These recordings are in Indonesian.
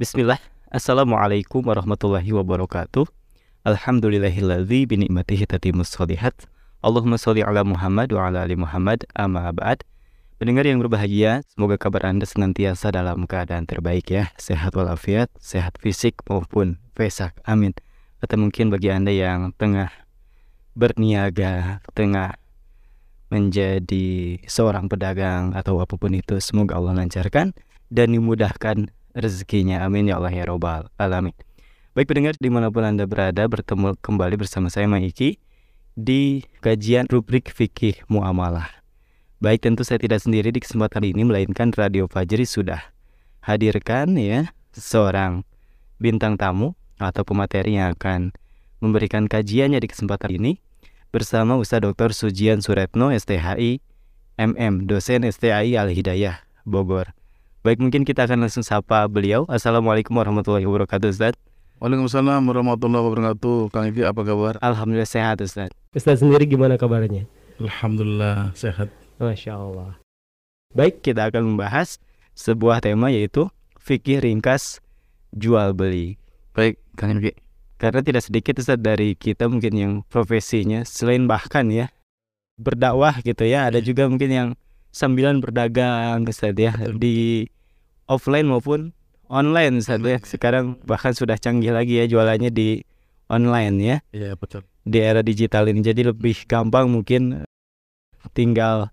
Bismillah. Assalamualaikum warahmatullahi wabarakatuh. Alhamdulillahilladzi binikmatihi tatimus sholihat. Allahumma sholli ala Muhammad wa ala ali Muhammad amma ba'd. Pendengar yang berbahagia, semoga kabar Anda senantiasa dalam keadaan terbaik ya. Sehat walafiat, sehat fisik maupun fesak. Amin. Atau mungkin bagi Anda yang tengah berniaga, tengah menjadi seorang pedagang atau apa pun itu, semoga Allah lancarkan dan dimudahkan rezekinya. Amin ya Allah ya Robbal Alamin. Baik pendengar di mana pun Anda berada, bertemu kembali bersama saya Maiki di kajian rubrik fikih muamalah. Baik tentu saya tidak sendiri di kesempatan ini melainkan Radio Fajri sudah hadirkan ya seorang bintang tamu atau pemateri yang akan memberikan kajiannya di kesempatan ini bersama Ustaz Dr. Sujian Suretno STHI MM dosen STHI Al Hidayah Bogor. Baik, mungkin kita akan langsung sapa beliau. Assalamualaikum warahmatullahi wabarakatuh, Ustaz. Waalaikumsalam warahmatullahi wabarakatuh. Kang Iki, apa kabar? Alhamdulillah sehat, Ustaz. Ustaz sendiri gimana kabarnya? Alhamdulillah sehat. Masya Allah. Baik, kita akan membahas sebuah tema yaitu fikih ringkas jual beli. Baik, Kang Iki. Karena tidak sedikit Ustaz dari kita mungkin yang profesinya selain bahkan ya berdakwah gitu ya, ada juga mungkin yang sambilan berdagang Ustaz ya di offline maupun online Ustaz ya. Sekarang bahkan sudah canggih lagi ya jualannya di online ya. Iya, betul. Di era digital ini jadi lebih gampang mungkin tinggal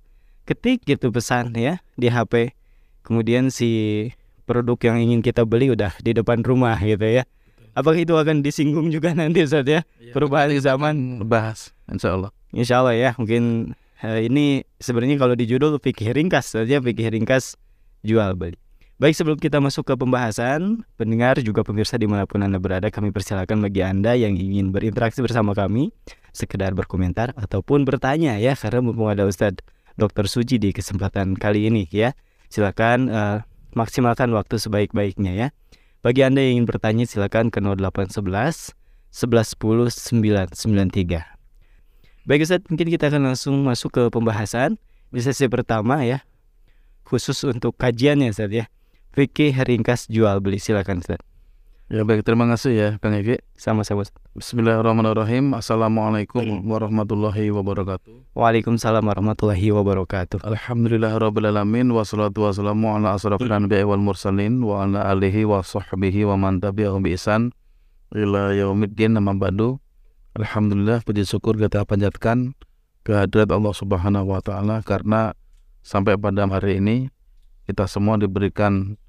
ketik gitu pesan ya di HP. Kemudian si produk yang ingin kita beli udah di depan rumah gitu ya. Apakah itu akan disinggung juga nanti Ustaz ya? Perubahan zaman Bahas, insya Allah. Insya Allah ya mungkin ini sebenarnya kalau di judul fikih ringkas saja fikih ringkas jual beli. Baik sebelum kita masuk ke pembahasan, pendengar juga pemirsa di mana pun anda berada, kami persilakan bagi anda yang ingin berinteraksi bersama kami, sekedar berkomentar ataupun bertanya ya, karena mumpung ada Ustadz Dr. Suji di kesempatan kali ini ya, silakan uh, maksimalkan waktu sebaik-baiknya ya. Bagi anda yang ingin bertanya silakan ke 0811 1110 993. Baik Ustaz, mungkin kita akan langsung masuk ke pembahasan di sesi pertama ya. Khusus untuk kajiannya Ustaz ya. Fikih ringkas jual beli silakan Ustaz. Ya baik, terima kasih ya Kang Egi. Sama-sama. Bismillahirrahmanirrahim. Assalamualaikum warahmatullahi wabarakatuh. Waalaikumsalam warahmatullahi wabarakatuh. Alhamdulillahirrabbilalamin Wassalatu wassalamu ala asrafil anbiya wal mursalin Wa ala alihi wa sahbihi wa man tabi'ahum bi isan Ila yaumiddin nama badu Alhamdulillah puji syukur kita panjatkan kehadirat Allah Subhanahu wa taala karena sampai pada hari ini kita semua diberikan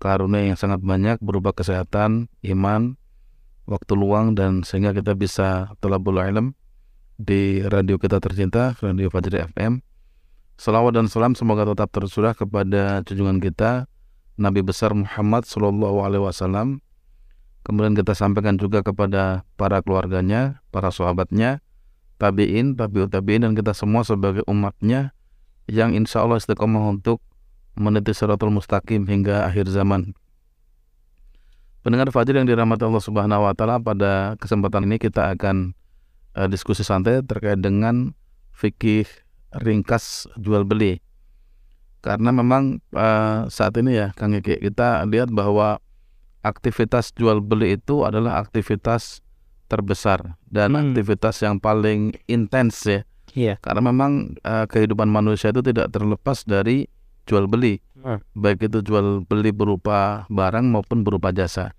karunia yang sangat banyak berupa kesehatan, iman, waktu luang dan sehingga kita bisa telabul ilm di radio kita tercinta, Radio Fajri FM. Salawat dan salam semoga tetap tercurah kepada junjungan kita Nabi besar Muhammad Sallallahu Alaihi Wasallam Kemudian kita sampaikan juga kepada para keluarganya, para sahabatnya, tabiin, tabiut tabiin dan kita semua sebagai umatnya yang insya Allah istiqomah untuk meniti suratul mustaqim hingga akhir zaman. Pendengar Fajr yang dirahmati Allah Subhanahu wa taala pada kesempatan ini kita akan uh, diskusi santai terkait dengan fikih ringkas jual beli. Karena memang uh, saat ini ya Kang Eki kita lihat bahwa aktivitas jual beli itu adalah aktivitas terbesar dan hmm. aktivitas yang paling intens ya. Iya. Karena memang uh, kehidupan manusia itu tidak terlepas dari jual beli. Hmm. Baik itu jual beli berupa barang maupun berupa jasa.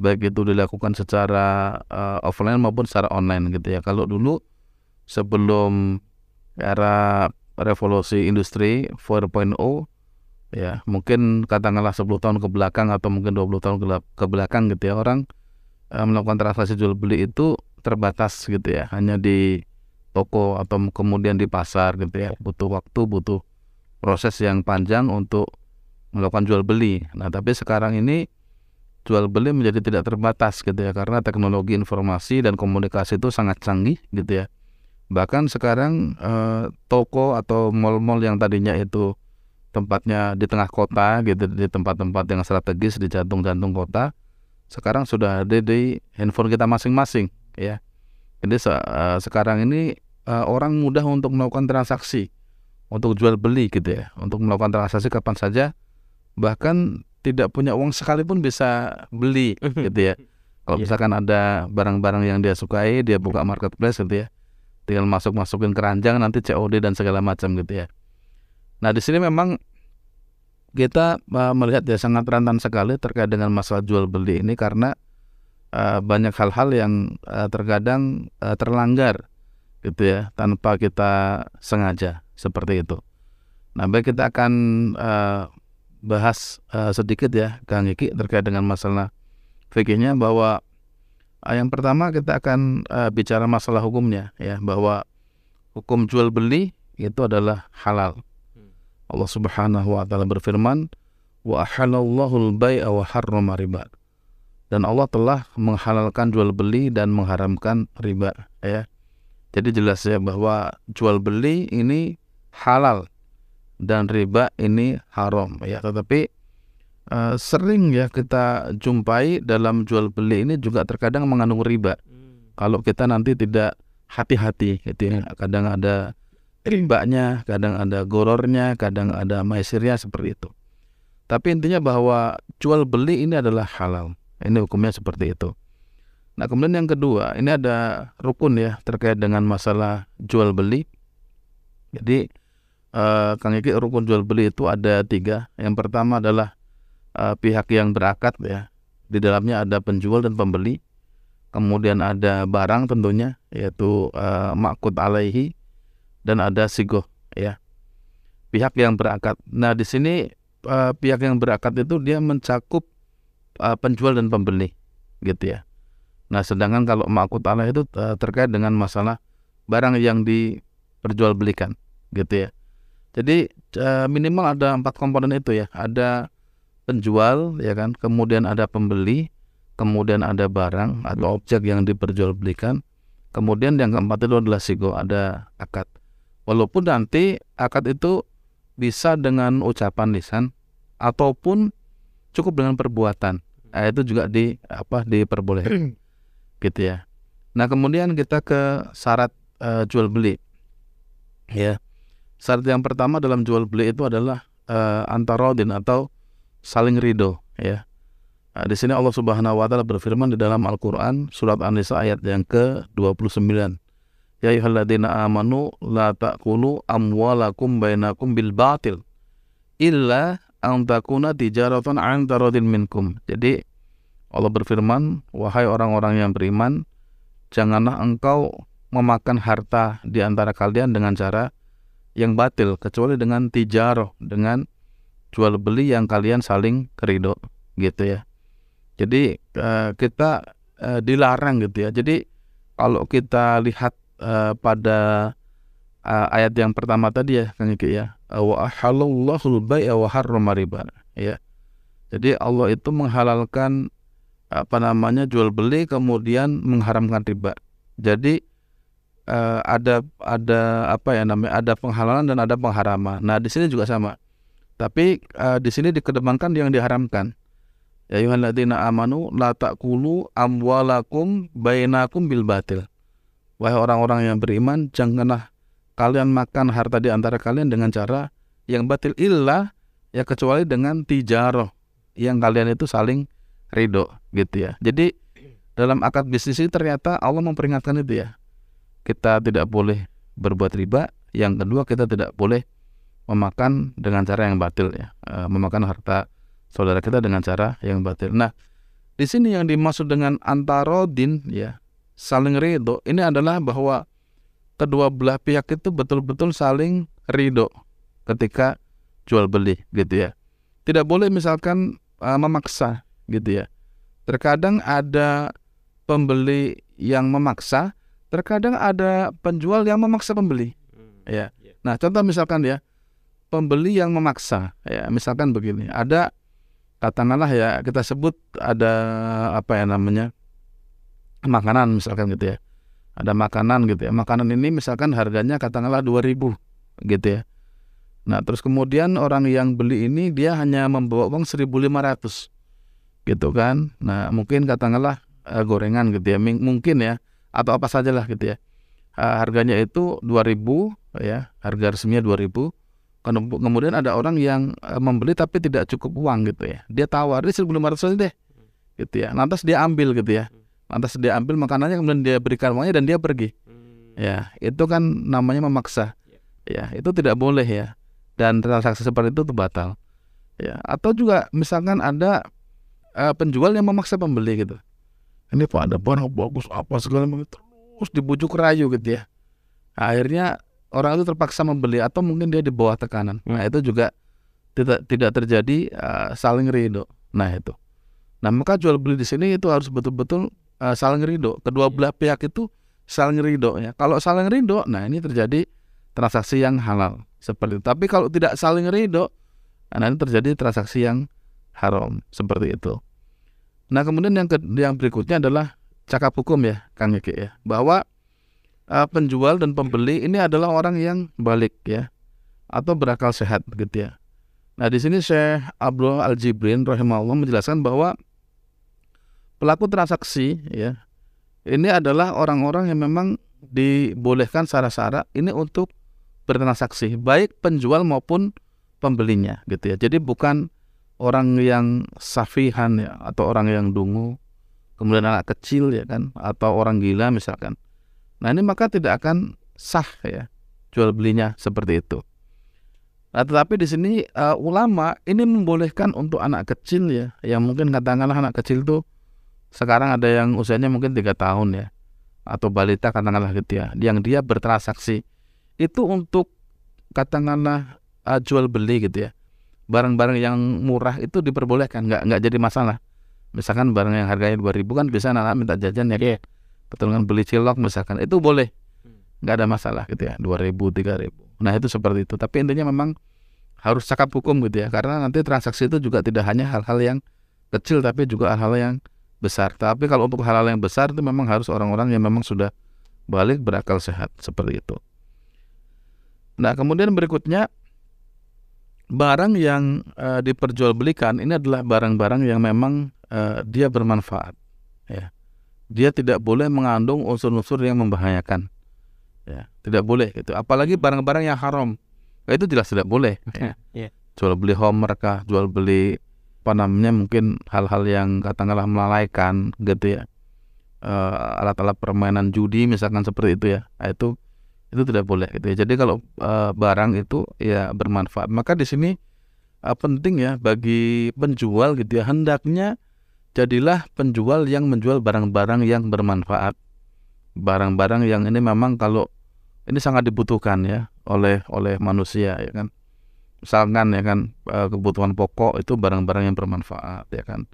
Baik itu dilakukan secara uh, offline maupun secara online gitu ya. Kalau dulu sebelum era revolusi industri 4.0 ya mungkin katakanlah 10 tahun ke belakang atau mungkin 20 tahun ke belakang gitu ya orang e, melakukan transaksi jual beli itu terbatas gitu ya hanya di toko atau kemudian di pasar gitu ya butuh waktu butuh proses yang panjang untuk melakukan jual beli. Nah tapi sekarang ini jual beli menjadi tidak terbatas gitu ya karena teknologi informasi dan komunikasi itu sangat canggih gitu ya. Bahkan sekarang e, toko atau mall-mall yang tadinya itu tempatnya di tengah kota gitu di tempat-tempat yang strategis di jantung-jantung kota sekarang sudah ada di handphone kita masing-masing ya jadi se uh, sekarang ini uh, orang mudah untuk melakukan transaksi untuk jual beli gitu ya untuk melakukan transaksi kapan saja bahkan tidak punya uang sekalipun bisa beli gitu ya. Kalau Iya. misalkan ada barang-barang yang dia sukai, dia buka marketplace gitu ya. Tinggal masuk-masukin keranjang nanti COD dan segala macam gitu ya. Nah, di sini memang kita uh, melihat ya sangat rentan sekali terkait dengan masalah jual beli ini karena uh, banyak hal-hal yang uh, terkadang uh, terlanggar gitu ya tanpa kita sengaja seperti itu. Nah, baik kita akan uh, bahas uh, sedikit ya Kang Iki terkait dengan masalah fikihnya bahwa yang pertama kita akan uh, bicara masalah hukumnya ya bahwa hukum jual beli itu adalah halal. Allah Subhanahu wa taala berfirman, "Wa ahallallahu al-bai'a wa harrama riba." Dan Allah telah menghalalkan jual beli dan mengharamkan riba, ya. Jadi jelas ya bahwa jual beli ini halal dan riba ini haram, ya. Tetapi eh, sering ya kita jumpai dalam jual beli ini juga terkadang mengandung riba. Kalau kita nanti tidak hati-hati, gitu ya. Kadang ada ribanya, kadang ada gorornya, kadang ada maisirnya seperti itu. Tapi intinya bahwa jual beli ini adalah halal. Ini hukumnya seperti itu. Nah kemudian yang kedua, ini ada rukun ya terkait dengan masalah jual beli. Jadi eh, Kang Iki rukun jual beli itu ada tiga. Yang pertama adalah eh, pihak yang berakad ya. Di dalamnya ada penjual dan pembeli. Kemudian ada barang tentunya yaitu eh, makut alaihi dan ada sigoh ya pihak yang berakad. Nah di sini eh, pihak yang berakad itu dia mencakup eh, penjual dan pembeli gitu ya. Nah sedangkan kalau makut Allah itu eh, terkait dengan masalah barang yang diperjualbelikan gitu ya. Jadi eh, minimal ada empat komponen itu ya. Ada penjual ya kan, kemudian ada pembeli, kemudian ada barang atau objek yang diperjualbelikan, kemudian yang keempat itu adalah sigo, ada akad. Walaupun nanti akad itu bisa dengan ucapan lisan ataupun cukup dengan perbuatan. Nah, itu juga di apa diperbolehkan. gitu ya. Nah, kemudian kita ke syarat eh, jual beli. Ya. Syarat yang pertama dalam jual beli itu adalah eh, antarodin atau saling ridho, ya. Nah, di sini Allah Subhanahu wa taala berfirman di dalam Al-Qur'an surat An-Nisa ayat yang ke-29. Ya ayyuhalladzina amanu la ta'kulu amwalakum bainakum bil batil illa an takuna tijaratan an taradin minkum. Jadi Allah berfirman, wahai orang-orang yang beriman, janganlah engkau memakan harta di antara kalian dengan cara yang batil kecuali dengan tijaroh, dengan jual beli yang kalian saling kerido gitu ya. Jadi eh, kita eh, dilarang gitu ya. Jadi kalau kita lihat eh, pada eh, ayat yang pertama tadi ya Kang Iki ya, wa ahallallahu bai'a wa harrama riba ya. Jadi Allah itu menghalalkan apa namanya jual beli kemudian mengharamkan riba. Jadi eh, ada ada apa ya namanya ada penghalalan dan ada pengharaman. Nah di sini juga sama. Tapi eh, di sini dikedepankan yang diharamkan. Ya amanu la ta'kulu amwalakum bainakum bil batil. Wahai orang-orang yang beriman, janganlah kalian makan harta di antara kalian dengan cara yang batil illa ya kecuali dengan tijaroh yang kalian itu saling ridho gitu ya. Jadi dalam akad bisnis ini ternyata Allah memperingatkan itu ya. Kita tidak boleh berbuat riba. Yang kedua kita tidak boleh memakan dengan cara yang batil ya. E, memakan harta saudara kita dengan cara yang batil. Nah, di sini yang dimaksud dengan antarodin ya, saling ridho ini adalah bahwa kedua belah pihak itu betul-betul saling ridho ketika jual beli gitu ya. Tidak boleh misalkan uh, memaksa gitu ya. Terkadang ada pembeli yang memaksa, terkadang ada penjual yang memaksa pembeli. Ya. Nah, contoh misalkan ya, pembeli yang memaksa, ya, misalkan begini, ada katakanlah ya kita sebut ada apa ya namanya makanan misalkan gitu ya. Ada makanan gitu ya. Makanan ini misalkan harganya katakanlah 2000 gitu ya. Nah, terus kemudian orang yang beli ini dia hanya membawa uang 1500 gitu kan. Nah, mungkin katakanlah uh, gorengan gitu ya. Mungkin ya atau apa saja lah gitu ya. Uh, harganya itu 2000 ya, harga resminya 2000. Kem- Kemudian ada orang yang eh, membeli tapi tidak cukup uang gitu ya. Dia tawar, ini 1.500 aja deh. Gitu ya. Lantas dia ambil gitu ya. Lantas dia ambil makanannya kemudian dia berikan uangnya dan dia pergi. Ya, itu kan namanya memaksa. Ya, itu tidak boleh ya. Dan transaksi seperti itu tuh batal. Ya, atau juga misalkan ada eh, penjual yang memaksa pembeli gitu. Ini Pak ada barang bagus apa segala macam terus dibujuk rayu gitu ya. Akhirnya orang itu terpaksa membeli atau mungkin dia di bawah tekanan. Nah, itu juga tidak tidak terjadi eh, saling ridho. Nah, itu. Nah, maka jual beli di sini itu harus betul-betul eh, saling ridho. Kedua belah pihak itu saling ridho ya. Kalau saling ridho, nah ini terjadi transaksi yang halal seperti itu. Tapi kalau tidak saling ridho, nah ini terjadi transaksi yang haram seperti itu. Nah kemudian yang ke, yang berikutnya adalah cakap hukum ya, Kang Yeki ya, bahwa eh, penjual dan pembeli ini adalah orang yang balik ya, atau berakal sehat begitu ya. Nah di sini Syekh Abdul Al Jibrin rahimahullah menjelaskan bahwa pelaku transaksi ya ini adalah orang-orang yang memang dibolehkan syarat-syarat ini untuk bertransaksi baik penjual maupun pembelinya gitu ya. Jadi bukan orang yang safihan ya atau orang yang dungu kemudian anak kecil ya kan atau orang gila misalkan. Nah, ini maka tidak akan sah ya jual belinya seperti itu. Nah, tetapi di sini uh, ulama ini membolehkan untuk anak kecil ya yang mungkin katakanlah anak kecil tuh sekarang ada yang usianya mungkin tiga tahun ya. Atau balita katakanlah gitu ya. Yang dia bertransaksi. Itu untuk katakanlah uh, jual beli gitu ya. Barang-barang yang murah itu diperbolehkan. Nggak nggak jadi masalah. Misalkan barang yang harganya 2000 kan bisa anak, -anak minta jajan ya. Yeah. betul kan beli cilok misalkan. Itu boleh. Nggak ada masalah gitu ya. 2000 3000 nah itu seperti itu. Tapi intinya memang harus cakap hukum gitu ya. Karena nanti transaksi itu juga tidak hanya hal-hal yang kecil tapi juga hal-hal yang besar. Tapi kalau untuk hal-hal yang besar itu memang harus orang-orang yang memang sudah balik berakal sehat seperti itu. Nah, kemudian berikutnya barang yang uh, diperjualbelikan ini adalah barang-barang yang memang uh, dia bermanfaat. Ya. Dia tidak boleh mengandung unsur-unsur yang membahayakan. Ya, tidak boleh gitu. Apalagi barang-barang yang haram. Nah, itu jelas tidak boleh. Ya. Yeah. Jual beli homer kah, jual beli apa namanya mungkin hal-hal yang katakanlah melalaikan gitu ya. Uh, alat-alat permainan judi misalkan seperti itu ya. Nah, itu itu tidak boleh gitu ya. Jadi kalau uh, barang itu ya bermanfaat. Maka di sini uh, penting ya bagi penjual gitu ya. Hendaknya jadilah penjual yang menjual barang-barang yang bermanfaat. Barang-barang yang ini memang kalau ini sangat dibutuhkan ya oleh oleh manusia ya kan misalkan ya kan eh, kebutuhan pokok itu barang-barang yang bermanfaat ya kan.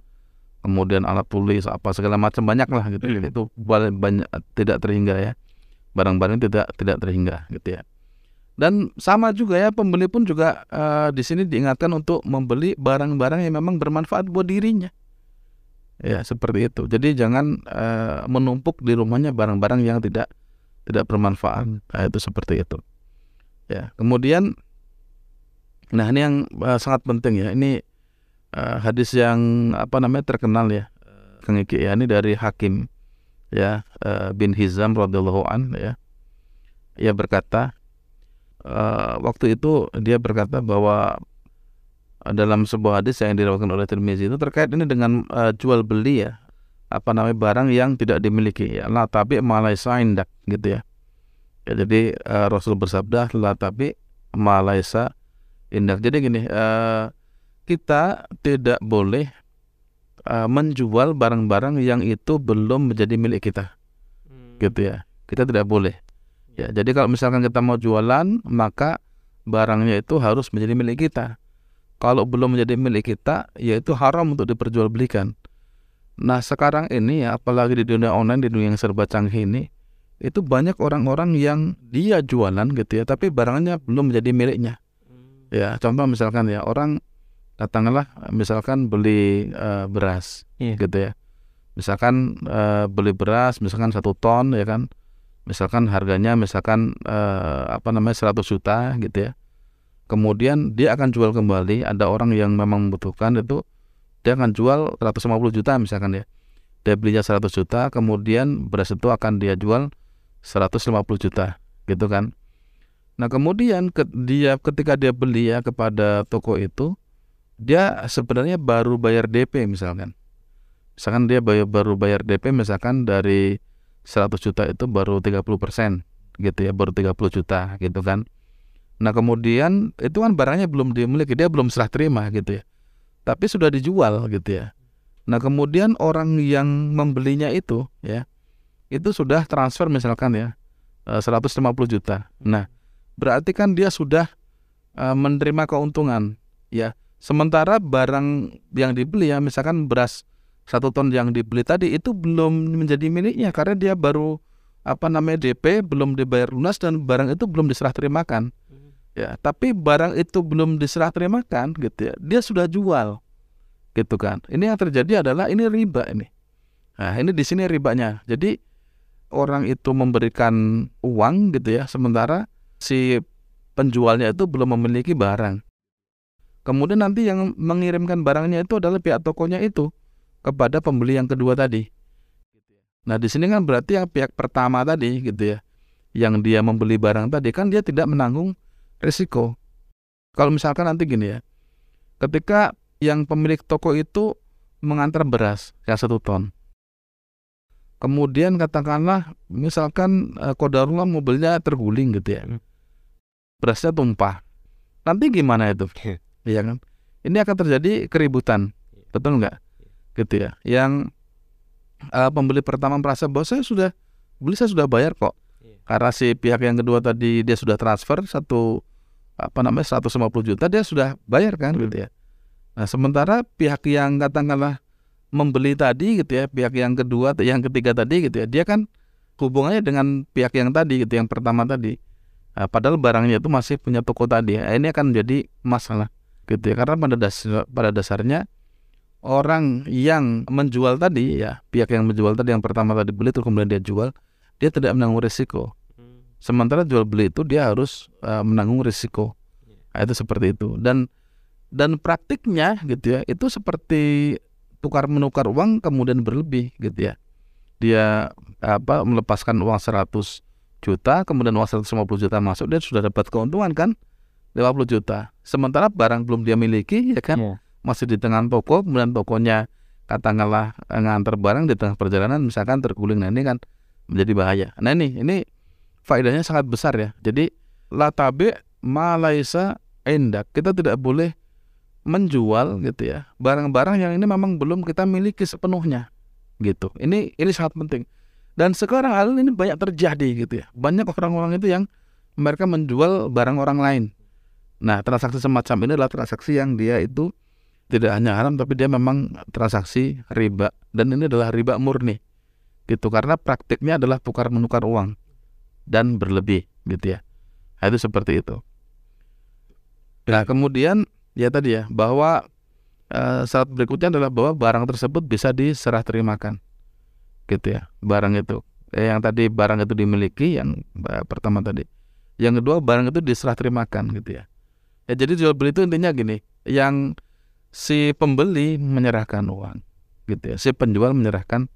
Kemudian alat tulis apa segala macam banyak lah gitu. Hmm. itu banyak tidak terhingga ya. Barang-barang tidak tidak terhingga gitu ya. Dan sama juga ya pembeli pun juga uh, di sini diingatkan untuk membeli barang-barang yang memang bermanfaat buat dirinya. Ya seperti itu. Jadi jangan uh, menumpuk di rumahnya barang-barang yang tidak tidak bermanfaat. Nah, itu seperti itu. Ya kemudian Nah ini yang uh, sangat penting ya. Ini uh, hadis yang apa namanya terkenal ya, Kang Iki ya. Ini dari Hakim ya uh, bin Hizam radhiyallahu an ya. Ia berkata uh, waktu itu dia berkata bahwa dalam sebuah hadis yang diriwayatkan oleh Tirmizi itu terkait ini dengan uh, jual beli ya apa namanya barang yang tidak dimiliki ya la tapi malaisa indak gitu ya. ya jadi uh, Rasul bersabda la tapi malaisa indah. Jadi gini, uh, kita tidak boleh uh, menjual barang-barang yang itu belum menjadi milik kita, hmm. gitu ya. Kita tidak boleh. Ya, jadi kalau misalkan kita mau jualan, maka barangnya itu harus menjadi milik kita. Kalau belum menjadi milik kita, ya itu haram untuk diperjualbelikan. Nah sekarang ini ya, apalagi di dunia online, di dunia yang serba canggih ini, itu banyak orang-orang yang dia jualan gitu ya, tapi barangnya belum menjadi miliknya. Ya, contoh misalkan ya orang katakanlah misalkan beli uh, beras yeah. gitu ya. Misalkan uh, beli beras misalkan satu ton ya kan. Misalkan harganya misalkan uh, apa namanya 100 juta gitu ya. Kemudian dia akan jual kembali ada orang yang memang membutuhkan itu dia akan jual 150 juta misalkan ya. Dia belinya 100 juta, kemudian beras itu akan dia jual 150 juta gitu kan. Nah kemudian ke, dia ketika dia beli ya kepada toko itu, dia sebenarnya baru bayar DP misalkan. Misalkan dia bayar, baru bayar DP misalkan dari 100 juta itu baru 30 persen gitu ya, baru 30 juta gitu kan. Nah kemudian itu kan barangnya belum dimiliki, dia belum serah terima gitu ya. Tapi sudah dijual gitu ya. Nah kemudian orang yang membelinya itu ya, itu sudah transfer misalkan ya 150 juta. Nah berarti kan dia sudah uh, menerima keuntungan ya. Sementara barang yang dibeli ya misalkan beras satu ton yang dibeli tadi itu belum menjadi miliknya karena dia baru apa namanya DP belum dibayar lunas dan barang itu belum diserah terimakan. Ya tapi barang itu belum diserah terimakan gitu ya dia sudah jual gitu kan. Ini yang terjadi adalah ini riba ini. Nah ini di sini ribanya. Jadi orang itu memberikan uang gitu ya sementara si penjualnya itu belum memiliki barang. Kemudian nanti yang mengirimkan barangnya itu adalah pihak tokonya itu kepada pembeli yang kedua tadi. Nah di sini kan berarti yang pihak pertama tadi gitu ya, yang dia membeli barang tadi kan dia tidak menanggung risiko. Kalau misalkan nanti gini ya, ketika yang pemilik toko itu mengantar beras yang satu ton, kemudian katakanlah misalkan eh, kodarullah mobilnya terguling gitu ya, hmm berasnya tumpah. Nanti gimana itu? Iya kan? Ini akan terjadi keributan, betul nggak? Gitu ya. Yang uh, pembeli pertama merasa bahwa saya sudah beli saya sudah bayar kok. Karena si pihak yang kedua tadi dia sudah transfer satu apa namanya 150 juta dia sudah bayar kan gitu ya. Nah, sementara pihak yang katakanlah membeli tadi gitu ya, pihak yang kedua, yang ketiga tadi gitu ya, dia kan hubungannya dengan pihak yang tadi gitu, yang pertama tadi. Nah, padahal barangnya itu masih punya toko tadi. Nah, ini akan menjadi masalah gitu ya. Karena pada dasar pada dasarnya orang yang menjual tadi ya, pihak yang menjual tadi yang pertama tadi beli terus kemudian dia jual, dia tidak menanggung risiko. Hmm. Sementara jual beli itu dia harus uh, menanggung risiko. Nah, itu seperti itu. Dan dan praktiknya gitu ya, itu seperti tukar menukar uang kemudian berlebih gitu ya. Dia apa melepaskan uang 100 juta kemudian uang 150 juta masuk dia sudah dapat keuntungan kan? 50 juta. Sementara barang belum dia miliki ya kan? Yeah. masih di tengah toko kemudian tokonya katakanlah eh, ngantar barang di tengah perjalanan misalkan terguling. Nah ini kan menjadi bahaya. Nah ini ini faedahnya sangat besar ya. Jadi latabe malaisa endak kita tidak boleh menjual gitu ya barang-barang yang ini memang belum kita miliki sepenuhnya gitu. Ini ini sangat penting dan sekarang hal ini banyak terjadi gitu ya. Banyak orang-orang itu yang mereka menjual barang orang lain. Nah, transaksi semacam ini adalah transaksi yang dia itu tidak hanya haram tapi dia memang transaksi riba dan ini adalah riba murni. Gitu karena praktiknya adalah tukar menukar uang dan berlebih gitu ya. Nah, itu seperti itu. Nah, kemudian ya tadi ya bahwa uh, syarat berikutnya adalah bahwa barang tersebut bisa diserah terimakan gitu ya barang itu. Eh, yang tadi barang itu dimiliki yang eh, pertama tadi. Yang kedua barang itu diserah terimakan gitu ya. Ya jadi jual beli itu intinya gini yang si pembeli menyerahkan uang gitu ya. Si penjual menyerahkan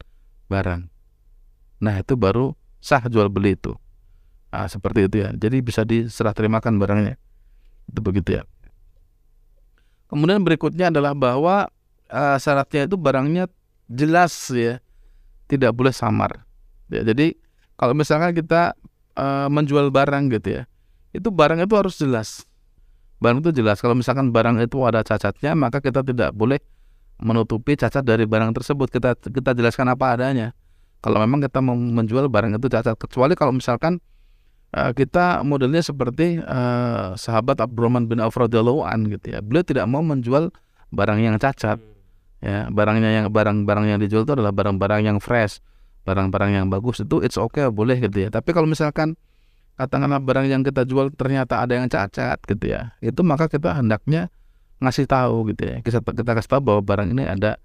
barang. Nah itu baru sah jual beli itu. Nah, seperti itu ya. Jadi bisa diserah terimakan barangnya. Itu begitu ya. Kemudian berikutnya adalah bahwa uh, syaratnya itu barangnya jelas ya tidak boleh samar. Ya, jadi kalau misalkan kita uh, menjual barang gitu ya, itu barang itu harus jelas. Barang itu jelas. Kalau misalkan barang itu ada cacatnya, maka kita tidak boleh menutupi cacat dari barang tersebut. Kita kita jelaskan apa adanya. Kalau memang kita menjual barang itu cacat, kecuali kalau misalkan uh, kita modelnya seperti uh, sahabat Abdurrahman bin Auf radhiyallahu gitu ya. Beliau tidak mau menjual barang yang cacat ya barangnya yang barang-barang yang dijual itu adalah barang-barang yang fresh barang-barang yang bagus. Itu it's okay boleh gitu ya. Tapi kalau misalkan katakanlah barang yang kita jual ternyata ada yang cacat gitu ya itu maka kita hendaknya ngasih tahu gitu ya. Kita kita kasih tahu bahwa barang ini ada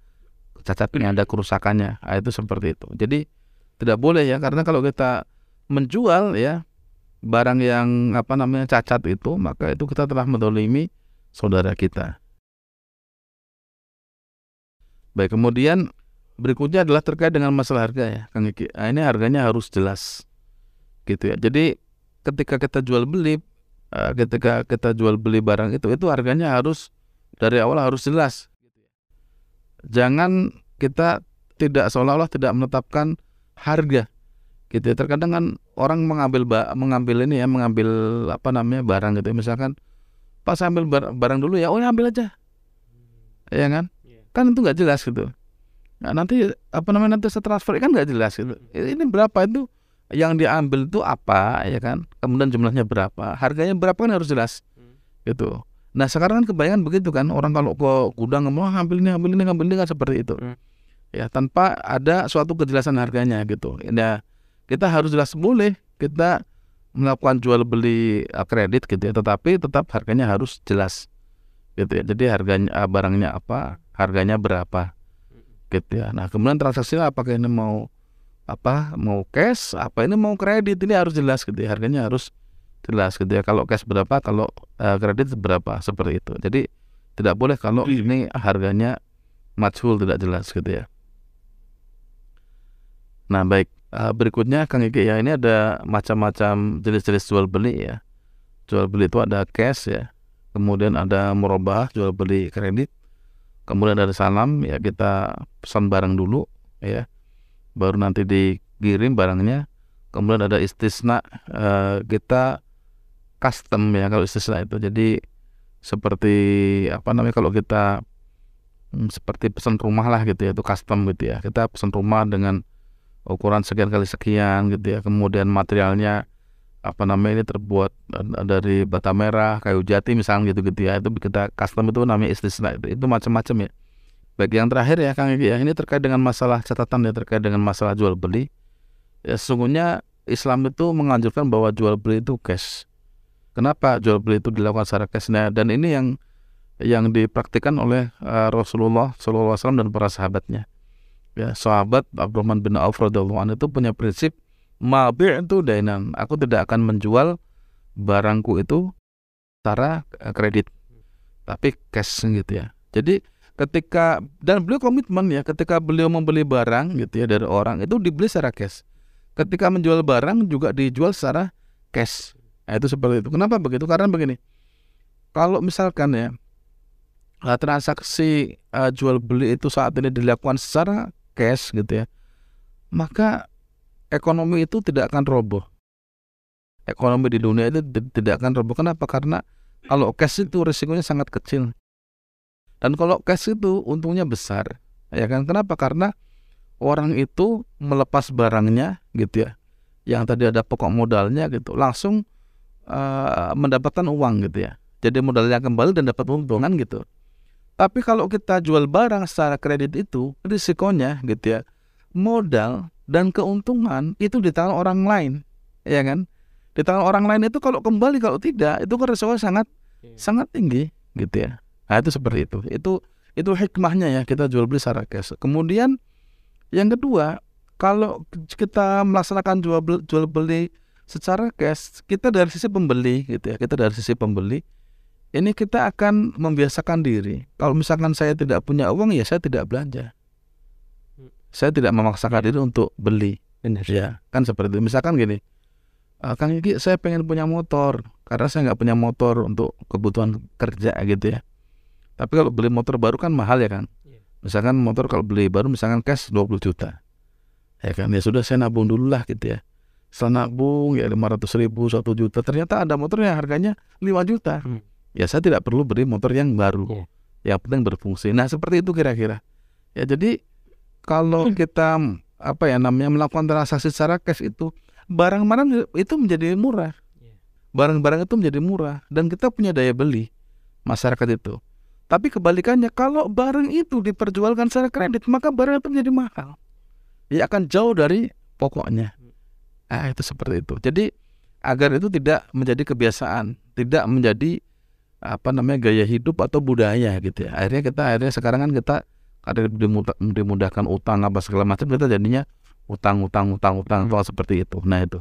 cacatnya ada kerusakannya. Nah, itu seperti itu. Jadi tidak boleh ya karena kalau kita menjual ya barang yang apa namanya cacat itu maka itu kita telah mendolimi saudara kita Baik, kemudian berikutnya adalah terkait dengan masalah harga ya, Kang Iki. Nah, ini harganya harus jelas. Gitu ya. Jadi ketika kita jual beli eh, ketika kita jual beli barang itu itu harganya harus dari awal harus jelas. Jangan kita tidak seolah-olah tidak menetapkan harga gitu ya. terkadang kan orang mengambil mengambil ini ya mengambil apa namanya barang gitu ya. misalkan pas ambil bar- barang dulu ya oh ya ambil aja ya kan. Kan itu nggak jelas gitu. Nah, nanti apa namanya nanti saya transfer kan nggak jelas gitu. Ini berapa itu? Yang diambil itu apa ya kan? Kemudian jumlahnya berapa? Harganya berapa kan harus jelas Hmm. gitu. Nah sekarang kan kebanyakan begitu kan orang kalau ke gudang mau "Ah, ambil ini ambil ini ambil ini kan seperti itu. Hmm. ya tanpa ada suatu kejelasan harganya gitu. Ya kita harus jelas boleh kita melakukan jual beli uh, kredit gitu ya. Tetapi tetap harganya harus jelas gitu ya. Jadi harganya uh, barangnya apa harganya berapa gitu ya. Nah kemudian transaksinya apakah ini mau apa mau cash apa ini mau kredit ini harus jelas gitu ya. Harganya harus jelas gitu ya. Kalau cash berapa kalau uh, kredit berapa seperti itu. Jadi tidak boleh kalau ini harganya majhul tidak jelas gitu ya. Nah baik. Eh, berikutnya Kang Iki ya ini ada macam-macam jenis-jenis jual beli ya. Jual beli itu ada cash ya, kemudian ada murabah jual beli kredit, kemudian ada salam ya kita pesan barang dulu ya, baru nanti dikirim barangnya. Kemudian ada istisna eh, kita custom ya kalau istisna itu. Jadi seperti apa namanya kalau kita hmm, seperti pesan rumah lah gitu ya itu custom gitu ya. Kita pesan rumah dengan ukuran sekian kali sekian gitu ya kemudian materialnya apa namanya ini terbuat eh, dari bata merah kayu jati misalnya gitu gitu ya. Itu kita custom itu namanya istisna itu. Itu macam-macam ya. Baik yang terakhir ya Kang Iki ya ini terkait dengan masalah catatan ya terkait dengan masalah jual beli. Ya sesungguhnya Islam itu menganjurkan bahwa jual beli itu cash. Kenapa jual beli itu dilakukan secara cash? Nah, dan ini yang yang dipraktikkan oleh eh, Rasulullah SAW dan para sahabatnya. Ya sahabat Abdurrahman bin Auf radhiyallahu itu punya prinsip mabi' itu dainan aku tidak akan menjual barangku itu secara eh, kredit. Tapi cash gitu ya. Jadi ketika dan beliau komitmen ya ketika beliau membeli barang gitu ya dari orang itu dibeli secara cash. Ketika menjual barang juga dijual secara cash. Nah, itu seperti itu. Kenapa begitu? Karena begini kalau misalkan ya eh, transaksi eh, jual beli itu saat ini dilakukan secara cash gitu ya maka ekonomi itu tidak akan roboh. Ekonomi di dunia itu ti- tidak akan roboh. Kenapa? Karena kalau cash itu risikonya sangat kecil. Dan kalau cash itu untungnya besar ya kan? Kenapa? Karena orang itu melepas barangnya gitu ya. Yang tadi ada pokok modalnya gitu. Langsung eh, mendapatkan uang gitu ya. Jadi modalnya kembali dan dapat untungan gitu. Tapi kalau kita jual barang secara kredit itu risikonya gitu ya modal dan keuntungan itu di tangan orang lain, ya kan? Di tangan orang lain itu kalau kembali kalau tidak itu kan sangat Iya. sangat tinggi gitu ya. Nah itu seperti itu. Itu itu hikmahnya ya kita jual beli secara cash. Kemudian yang kedua kalau kita melaksanakan jual beli, jual beli secara cash kita dari sisi pembeli gitu ya kita dari sisi pembeli ini kita akan membiasakan diri. Kalau misalkan saya tidak punya uang, ya saya tidak belanja. Saya tidak memaksakan diri untuk beli. Benar. Ya, kan seperti itu. Misalkan gini, "Eh, Kang Iki, saya pengen punya motor karena saya nggak punya motor untuk kebutuhan kerja gitu ya. Tapi kalau beli motor baru kan mahal ya kan. Iya. Misalkan motor kalau beli baru misalkan cash 20 juta. Ya kan, ya sudah saya nabung dulu lah gitu ya. Setelah nabung ya 500 ribu, 1 juta. Ternyata ada motor yang harganya 5 juta. Hmm. Ya saya tidak perlu beli motor yang baru. Iya. Yang penting berfungsi. Nah seperti itu kira-kira. Ya jadi kalau kita apa ya namanya melakukan transaksi secara cash itu barang-barang itu menjadi murah. Iya. Barang-barang itu menjadi murah dan kita punya daya beli masyarakat itu. Tapi kebalikannya kalau barang itu diperjualkan secara kredit maka barang itu menjadi mahal. Ya akan jauh dari pokoknya. Ah itu seperti itu. Jadi agar itu tidak menjadi kebiasaan, tidak menjadi apa namanya gaya hidup atau budaya gitu ya. Akhirnya kita akhirnya sekarang kan kita ada dimudah- dimudahkan utang apa segala macam kita jadinya utang utang utang utang utang seperti itu. Nah itu.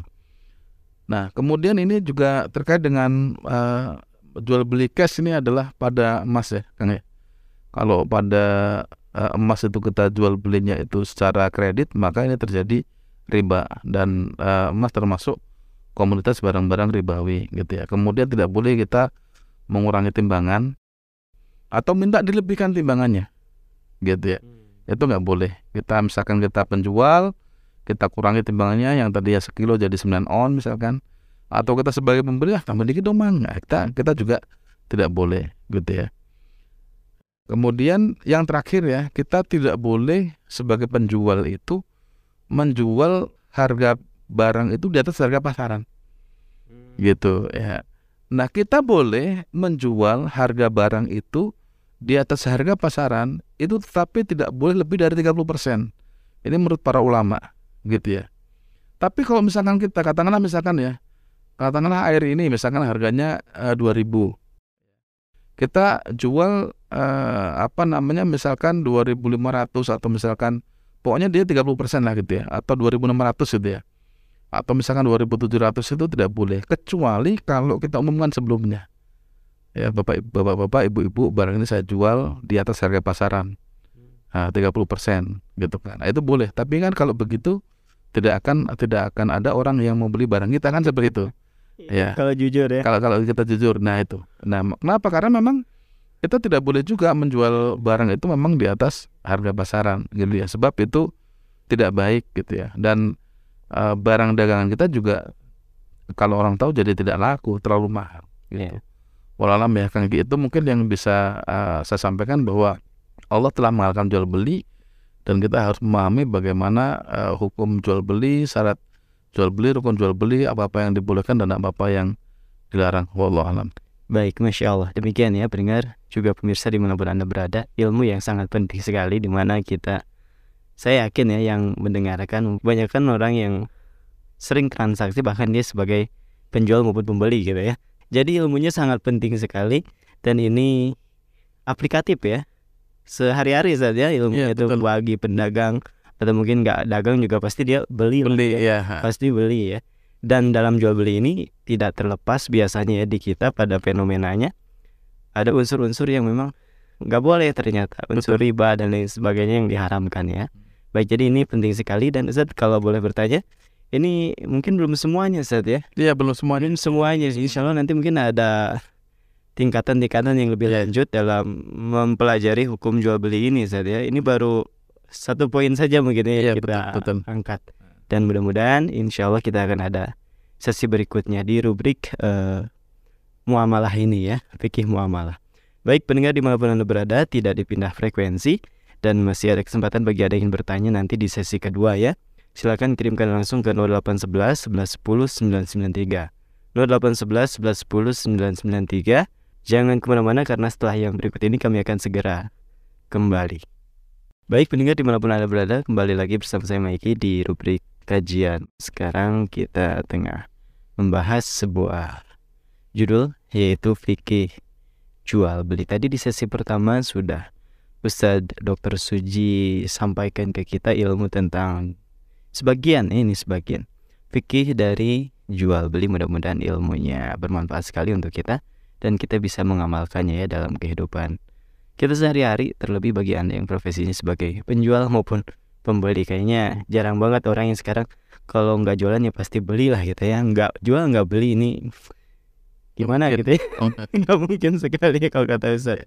Nah kemudian ini juga terkait dengan eh, jual beli cash ini adalah pada emas ya, Kang ya. Kalau pada eh, emas itu kita jual belinya itu secara kredit maka ini terjadi riba dan eh, emas termasuk komunitas barang-barang ribawi gitu ya. Kemudian tidak boleh kita mengurangi timbangan atau minta dilebihkan timbangannya gitu ya. Itu nggak boleh. Kita misalkan kita penjual kita kurangi timbangannya yang tadi ya sekilo jadi 9 on misalkan. Atau kita sebagai pembeli ah tambah dikit dong mang. Nah, kita kita juga tidak boleh gitu ya. Kemudian yang terakhir ya kita tidak boleh sebagai penjual itu menjual harga barang itu di atas harga pasaran. Gitu ya. Nah kita boleh menjual harga barang itu di atas harga pasaran itu tetapi tidak boleh lebih dari 30% ini menurut para ulama gitu ya. Tapi kalau misalkan kita katakanlah misalkan ya katakanlah air ini misalkan harganya uh, 2000 kita jual uh, apa namanya misalkan 2500 atau misalkan pokoknya dia 30% lah gitu ya atau 2600 gitu ya. Atau misalkan 2700 itu tidak boleh kecuali kalau kita umumkan sebelumnya ya bapak bapak bapak ibu ibu barang ini saya jual di atas harga pasaran. Nah, 30% gitu kan. Nah, itu boleh. Tapi kan kalau begitu tidak akan tidak akan ada orang yang mau beli barang kita kan seperti itu. Ya. Kalau jujur ya. kalau kalau kita jujur nah itu. Nah kenapa? Karena memang kita tidak boleh juga menjual barang itu memang di atas harga pasaran gitu ya. Sebab itu tidak baik gitu ya. Dan uh, barang dagangan kita juga kalau orang tahu jadi tidak laku terlalu mahal gitu. Iya. Walalam ya kan itu mungkin yang bisa uh, saya sampaikan bahwa Allah telah menghalalkan jual beli dan kita harus memahami bagaimana uh, hukum jual beli, syarat jual beli, rukun jual beli, apa-apa yang dibolehkan dan apa-apa yang dilarang. Wallahu alam. Baik, Masya Allah. Demikian ya pendengar, juga pemirsa di mana pun Anda berada. Ilmu yang sangat penting sekali di mana kita, saya yakin ya yang mendengarkan, kebanyakan orang yang sering transaksi bahkan dia sebagai penjual maupun pembeli gitu ya. Jadi ilmunya sangat penting sekali dan ini aplikatif ya. Sehari-hari saja ilmunya Iya, itu betul. bagi pedagang atau mungkin nggak dagang juga pasti dia beli Beli ya ya. pasti beli ya. Dan dalam jual beli ini tidak terlepas biasanya ya di kita pada fenomenanya ada unsur-unsur yang memang nggak boleh ternyata unsur riba dan lain sebagainya yang diharamkan ya. Baik jadi ini penting sekali dan Ustaz kalau boleh bertanya ini mungkin belum semuanya Ustaz ya. Iya belum semuanya. Mungkin semuanya. Insya Allah nanti mungkin ada tingkatan-tingkatan yang lebih lanjut dalam mempelajari hukum jual beli ini Ustaz ya. Ini baru satu poin saja mungkin ya Iya, yang kita betul, betul. angkat. Dan mudah-mudahan insya Allah kita akan ada sesi berikutnya di rubrik eh, muamalah ini ya, fikih muamalah. Baik pendengar di mana pun Anda berada, tidak dipindah frekuensi dan masih ada kesempatan bagi Anda yang bertanya nanti di sesi kedua ya. Silakan kirimkan langsung ke 0811 11 10 993. 0811 11 10 993. Jangan ke mana-mana karena setelah yang berikut ini kami akan segera kembali. Baik pendengar di mana pun Anda berada, kembali lagi bersama saya Maiki di rubrik kajian. Sekarang kita tengah membahas sebuah judul yaitu fikih jual beli. Tadi di sesi pertama sudah Ustadz Dr. Suji sampaikan ke kita ilmu tentang sebagian ini sebagian fikih dari jual beli mudah-mudahan ilmunya bermanfaat sekali untuk kita dan kita bisa mengamalkannya ya dalam kehidupan kita sehari-hari terlebih bagi anda yang profesinya sebagai penjual maupun pembeli. Kayaknya jarang banget orang yang sekarang kalau nggak jualan ya pasti belilah gitu ya. Nggak jual nggak beli ini gimana gitu ya? Nggak. Mungkin sekali ya kalau kata saya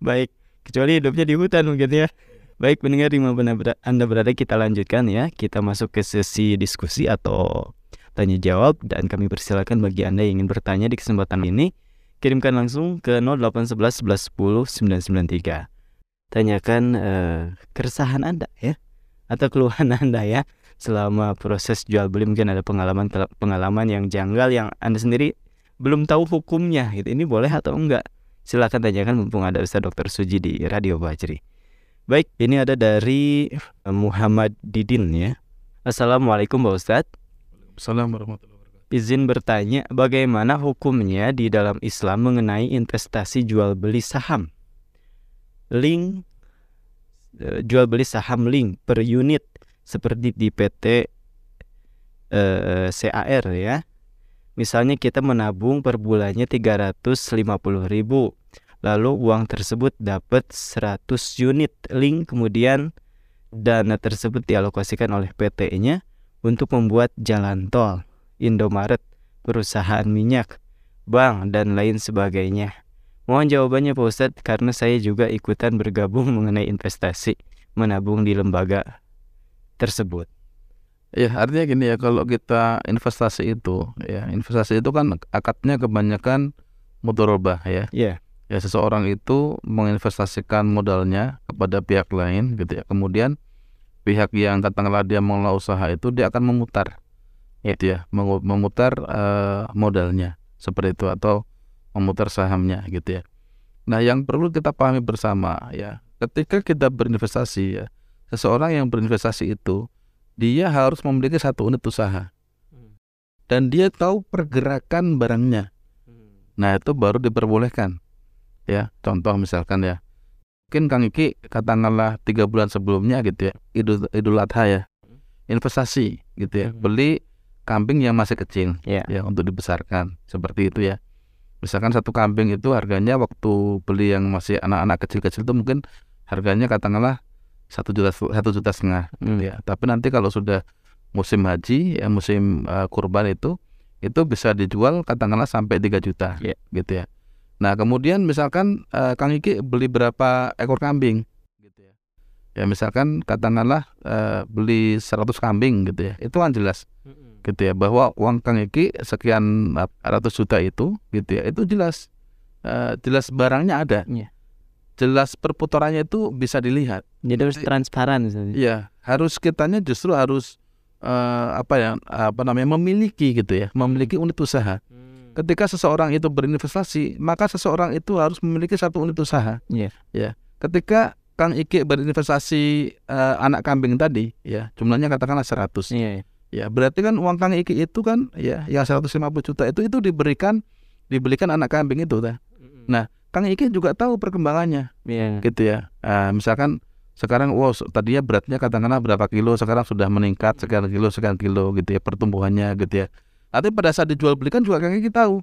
baik kecuali hidupnya di hutan mungkin ya baik pendengar di mana pun anda berada- kita lanjutkan ya. Kita masuk ke sesi diskusi atau tanya jawab dan kami persilakan bagi anda yang ingin bertanya di kesempatan ini kirimkan langsung ke 0811 11 10 993 tanyakan eh, keresahan anda ya atau keluhan anda ya selama proses jual beli. Mungkin ada pengalaman pengalaman yang janggal yang anda sendiri belum tahu hukumnya gitu. Ini boleh atau enggak? Silakan tanyakan mumpung ada Ustaz Dr. Suji di Radio Bajri baik ini ada dari eh, Muhammad Didin ya. Assalamualaikum Pak Ustadz. Assalamualaikum warahmatullahi wabarakatuh. izin bertanya bagaimana hukumnya di dalam Islam mengenai investasi jual beli saham? Link eh, jual beli saham link per unit seperti di PT eh, CAR ya. Misalnya kita menabung per bulannya 350.000 lalu uang tersebut dapat 100 unit link kemudian dana tersebut dialokasikan oleh PT-nya untuk membuat jalan tol Indomaret perusahaan minyak, bank, dan lain sebagainya. Mohon jawabannya Pak Ustadz karena saya juga ikutan bergabung mengenai investasi menabung di lembaga tersebut. Ya, artinya gini ya, kalau kita investasi itu, ya investasi itu kan akadnya kebanyakan mudorobah ya. Iya. Ya, seseorang itu menginvestasikan modalnya kepada pihak lain gitu ya. Kemudian pihak yang katakanlah dia mengelola usaha itu dia akan memutar, gitu ya, memutar eh, modalnya seperti itu atau memutar sahamnya gitu ya. Nah, yang perlu kita pahami bersama ya, ketika kita berinvestasi ya, seseorang yang berinvestasi itu dia harus memiliki satu unit usaha dan dia tahu pergerakan barangnya. Nah, itu baru diperbolehkan. Ya, contoh misalkan ya. Mungkin Kang Iki katakanlah tiga bulan sebelumnya gitu ya, Idul, Idul Adha ya. Investasi gitu ya, Mhm. beli kambing yang masih kecil Iya. ya untuk dibesarkan. Seperti itu ya. Misalkan satu kambing itu harganya waktu beli yang masih anak-anak kecil-kecil itu mungkin harganya katakanlah satu juta satu juta setengah Hmm. ya. Tapi nanti kalau sudah musim haji ya musim uh, kurban itu itu bisa dijual katakanlah sampai 3 juta Iya. gitu ya. Nah, kemudian misalkan uh, Kang Iki beli berapa ekor kambing gitu ya. Ya misalkan katakanlah uh, beli 100 kambing gitu ya. Itu kan jelas gitu ya bahwa uang Kang Iki sekian uh, ratus juta itu gitu ya. Itu jelas uh, jelas barangnya ada. Iya. Jelas perputarannya itu bisa dilihat. Jadi harus transparan. Iya, harus kitanya justru harus eh, apa ya apa namanya memiliki gitu ya, memiliki unit usaha. Ketika seseorang itu berinvestasi, maka seseorang itu harus memiliki satu unit usaha. Iya. Ya. Ketika Kang Iki berinvestasi eh, anak kambing tadi, ya jumlahnya katakanlah 100. Iya. Ya, berarti kan uang Kang Iki itu kan ya yang 150 juta itu itu diberikan dibelikan anak kambing itu dah. Nah, Kang Iki juga tahu perkembangannya Iya. gitu ya. Ah, misalkan sekarang wow tadinya beratnya katakanlah berapa kilo sekarang sudah meningkat sekian kilo sekian kilo gitu ya pertumbuhannya gitu ya. Nanti pada saat dijual belikan juga kan kita tahu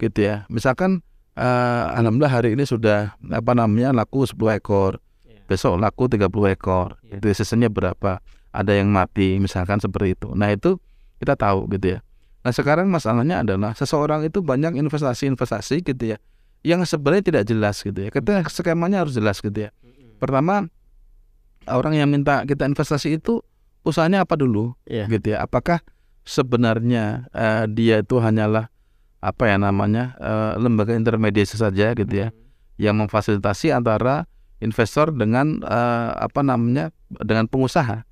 gitu ya. Misalkan ah, alhamdulillah hari ini sudah apa namanya laku 10 ekor. Iya. Besok laku 30 ekor. Iya. Itu sisanya berapa? Ada yang mati misalkan seperti itu. Nah, itu kita tahu gitu ya. Nah, sekarang masalahnya adalah seseorang itu banyak investasi-investasi gitu ya yang sebenarnya tidak jelas gitu ya. Kita skemanya harus jelas gitu ya. Pertama, orang yang minta kita investasi itu usahanya apa dulu Iya. gitu ya. Apakah sebenarnya eh, dia itu hanyalah apa ya namanya eh, lembaga intermediasi saja gitu ya yang memfasilitasi antara investor dengan eh, apa namanya dengan pengusaha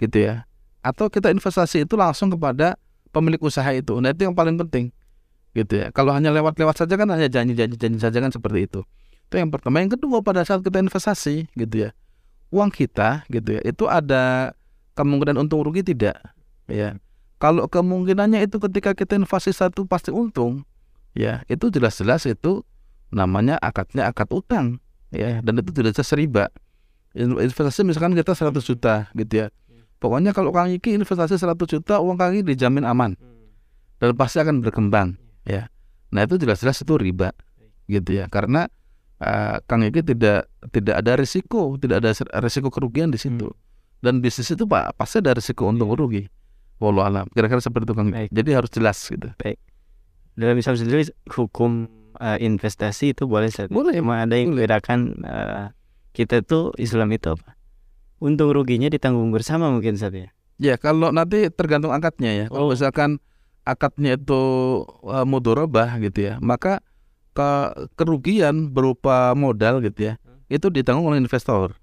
gitu ya. Atau kita investasi itu langsung kepada pemilik usaha itu. Nah, itu yang paling penting gitu ya. Kalau hanya lewat-lewat saja kan hanya janji-janji saja kan seperti itu. Itu yang pertama. Yang kedua pada saat kita investasi gitu ya, uang kita gitu ya, itu ada kemungkinan untung rugi tidak? Ya. Kalau kemungkinannya itu ketika kita investasi satu pasti untung, ya itu jelas-jelas itu namanya akadnya akad utang, ya dan itu tidak jelas riba. In- Investasi misalkan kita 100 juta gitu ya. Pokoknya kalau Kang Iki investasi 100 juta, uang Kang Iki dijamin aman dan pasti akan berkembang ya. Nah itu jelas-jelas itu riba gitu ya karena eh, Kang Iki tidak tidak ada risiko, tidak ada risiko kerugian di situ. Dan bisnis itu Pak pasti ada risiko untung rugi. Wallahu alam. Kira-kira seperti itu Kang. Baik. Jadi harus jelas gitu. Dalam Islam sendiri hukum eh, investasi itu boleh Ustadz? Boleh, Cuma ada yang membedakan eh, kita tuh Islam itu apa? Untung ruginya ditanggung bersama mungkin Ustadz ya. Ya kalau nanti tergantung akadnya ya. Kalau Oh. misalkan akadnya itu uh, mudorobah gitu ya, maka ke kerugian berupa modal gitu ya, itu ditanggung oleh investor.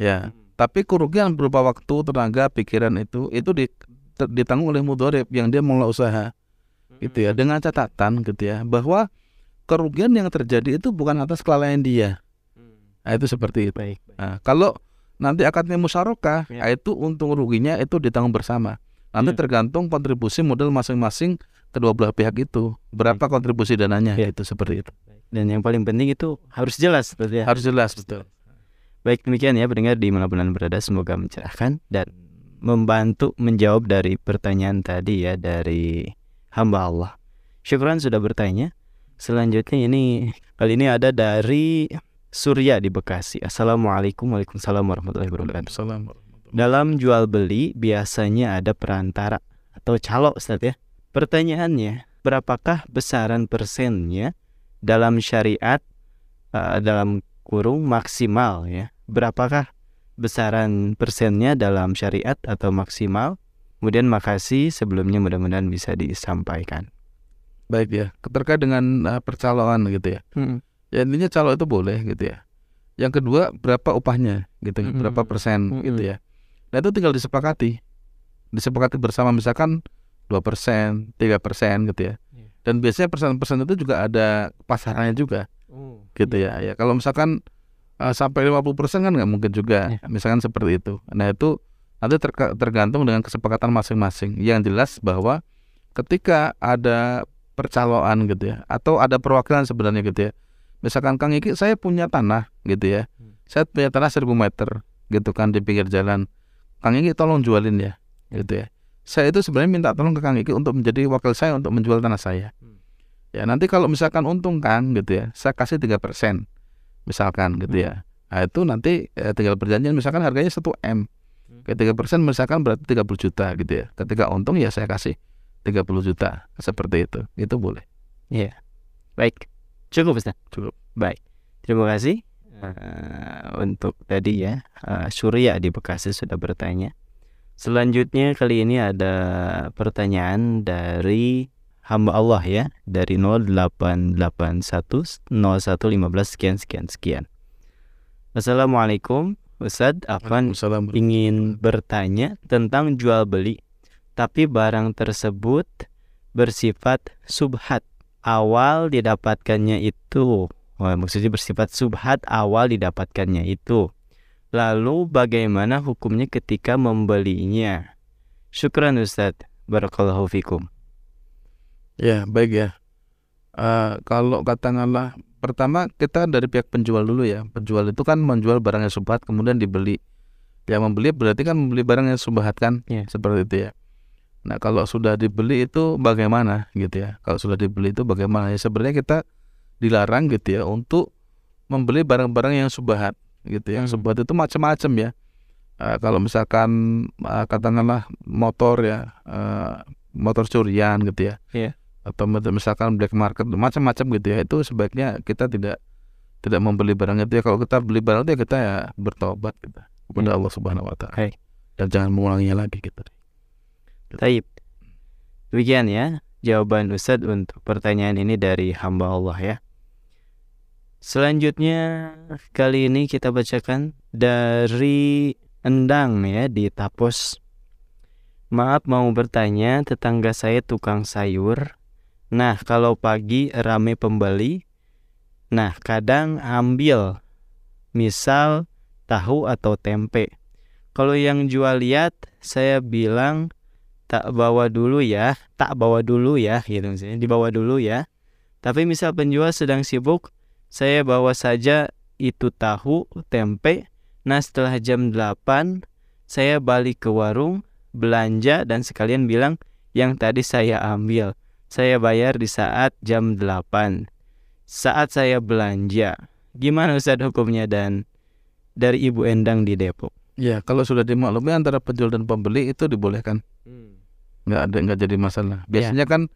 Ya. Tapi kerugian berupa waktu, tenaga, pikiran itu itu di, ditanggung oleh mudorib yang dia mengelola usaha gitu ya dengan catatan gitu ya bahwa kerugian yang terjadi itu bukan atas kelalaian dia. Nah, itu seperti itu. Baik. baik. Nah, kalau nanti akadnya musyarakah, Ya. nah, itu untung ruginya itu ditanggung bersama. Nanti Ya. tergantung kontribusi modal masing-masing kedua belah pihak itu. Berapa kontribusi dananya Ya. itu seperti itu. Dan yang paling penting itu harus jelas Ustadz ya. Harus jelas betul. Baik demikian ya pendengar di mana Anda berada semoga mencerahkan dan membantu menjawab dari pertanyaan tadi ya dari hamba Allah. Syukran sudah bertanya. Selanjutnya ini kali ini ada dari Surya di Bekasi. Assalamualaikum Waalaikumsalam warahmatullahi wabarakatuh. Dalam jual beli biasanya ada perantara atau calo Ustaz ya. Pertanyaannya, berapakah besaran persennya dalam syariat uh, dalam kurung maksimal ya? Berapakah besaran persennya dalam syariat atau maksimal? Kemudian makasih sebelumnya mudah-mudahan bisa disampaikan. Baik ya, terkait dengan uh, percaloan gitu ya. Hmm. Ya intinya calo itu boleh gitu ya. Yang kedua berapa upahnya gitu, Mm-mm. berapa persen Mm-mm. gitu ya. Nah itu tinggal disepakati, disepakati bersama misalkan dua persen, tiga persen gitu ya. Iya. Dan biasanya persen-persen itu juga ada pasarannya juga Oh, gitu ya. Ya kalau misalkan uh, sampai 50% kan nggak mungkin juga, Iya. misalkan seperti itu. Nah itu nanti terka- tergantung dengan kesepakatan masing-masing. Yang jelas bahwa ketika ada percaloan gitu ya, atau ada perwakilan sebenarnya gitu ya. Misalkan Kang Iki saya punya tanah gitu ya, Hmm. saya punya tanah 1000 meter gitu kan di pinggir jalan. Kang Iki tolong jualin ya, gitu ya. Saya itu sebenarnya minta tolong ke Kang Iki untuk menjadi wakil saya untuk menjual tanah saya. Hmm. Ya nanti kalau misalkan untung Kang gitu ya, saya kasih tiga persen, misalkan gitu ya. Nah itu nanti eh, tinggal perjanjian misalkan harganya 1 m, Hmm. tiga persen misalkan berarti 30 juta gitu ya. Ketika untung ya saya kasih 30 juta seperti itu, itu boleh. Iya. Baik. Cukup Ustaz. Cukup. Baik. Terima kasih eh, untuk tadi ya eh, Surya di Bekasi sudah bertanya. Selanjutnya kali ini ada pertanyaan dari hamba Allah ya dari 0881 0115 sekian sekian sekian. Assalamualaikum Afwan Waalaikumsalam. ingin bertanya tentang jual beli, tapi barang tersebut bersifat subhat. Awal didapatkannya itu, wah, maksudnya bersifat subhat awal didapatkannya itu. Lalu bagaimana hukumnya ketika membelinya? Syukran Ustadz, barakallahu fikum. Ya baik ya. Eh, kalau katakanlah pertama kita dari pihak penjual dulu ya. Penjual itu kan menjual barang yang subhat kemudian dibeli. Yang membeli berarti kan membeli barang yang subhat kan, Iya. seperti itu ya. Nah kalau sudah dibeli itu bagaimana gitu ya? Kalau sudah dibeli itu bagaimana? Ya sebenarnya kita dilarang gitu ya untuk membeli barang-barang yang subhat gitu. ya. Yang Hmm. subhat itu macam-macam ya. Eh, kalau misalkan eh, katakanlah motor ya, eh, motor curian gitu ya atau mit- misalkan black market macam-macam gitu ya itu sebaiknya kita tidak tidak membeli barang itu ya kalau kita beli barang itu ya kita ya bertobat kita kepada Hmm. Allah Subhanahu Wa Taala Baik. dan jangan mengulanginya lagi gitu Taib. Demikian ya jawaban Ustadz untuk pertanyaan ini dari hamba Allah ya. Selanjutnya kali ini kita bacakan dari Endang ya di Tapos. Maaf mau bertanya, tetangga saya tukang sayur. Nah, kalau pagi rame pembeli. Nah, kadang ambil misal tahu atau tempe. Kalau yang jual lihat, saya bilang tak bawa dulu ya, tak bawa dulu ya, gitu misalnya, dibawa dulu ya. Tapi misal penjual sedang sibuk, saya bawa saja itu tahu, tempe. Nah setelah jam 8, saya balik ke warung, belanja dan sekalian bilang yang tadi saya ambil. Saya bayar di saat jam 8. Saat saya belanja. Gimana Ustadz hukumnya dan dari Ibu Endang di Depok? ya kalau sudah dimaklumi antara penjual dan pembeli itu dibolehkan. Nggak ada nggak jadi masalah. Biasanya kan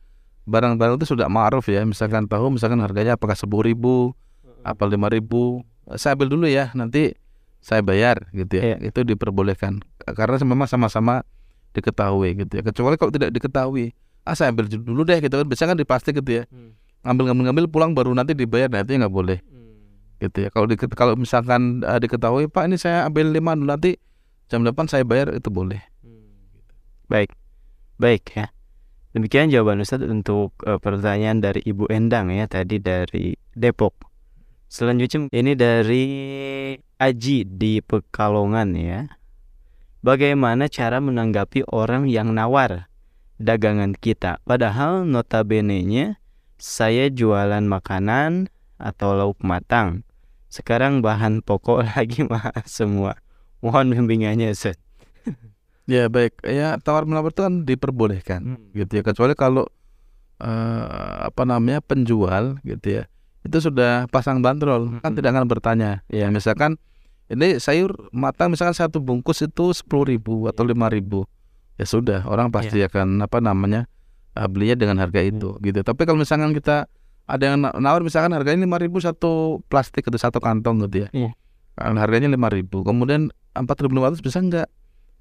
barang-barang itu sudah ma'ruf ya. Misalkan tahu misalkan harganya apakah sepuluh ribu apa lima ribu. Saya ambil dulu ya nanti saya bayar gitu ya. Itu diperbolehkan. Karena memang sama-sama diketahui gitu ya. Kecuali kalau tidak diketahui ah saya ambil dulu deh gitu kan biasanya kan di plastik gitu ya. Ngambil ngambil ngambil pulang baru nanti dibayar nah itu nggak boleh. Gitu ya kalau di, kalau misalkan uh, diketahui pak ini saya ambil lima dulu nanti jam 8 saya bayar itu boleh. Baik, baik ya. Demikian jawaban Ustadz untuk eh, pertanyaan dari Ibu Endang ya tadi dari Depok. Selanjutnya ini dari Aji di Pekalongan ya. Bagaimana cara menanggapi orang yang nawar dagangan kita? Padahal notabene-nya saya jualan makanan atau lauk matang. Sekarang bahan pokok lagi mahal semua. Mohon bimbingannya Ustadz. ya baik ya tawar menawar itu kan diperbolehkan gitu ya kecuali kalau eh, apa namanya penjual gitu ya itu sudah pasang bandrol kan Mm-mm. tidak akan bertanya ya misalkan ini sayur matang misalkan satu bungkus itu sepuluh ribu atau lima ribu ya sudah orang pasti akan apa namanya uh, belinya dengan harga itu gitu. Tapi kalau misalkan kita ada yang na- nawar misalkan harganya lima ribu satu plastik atau satu kantong gitu ya. Iya. Kalau harganya lima ribu, kemudian empat ribu lima ratus bisa enggak?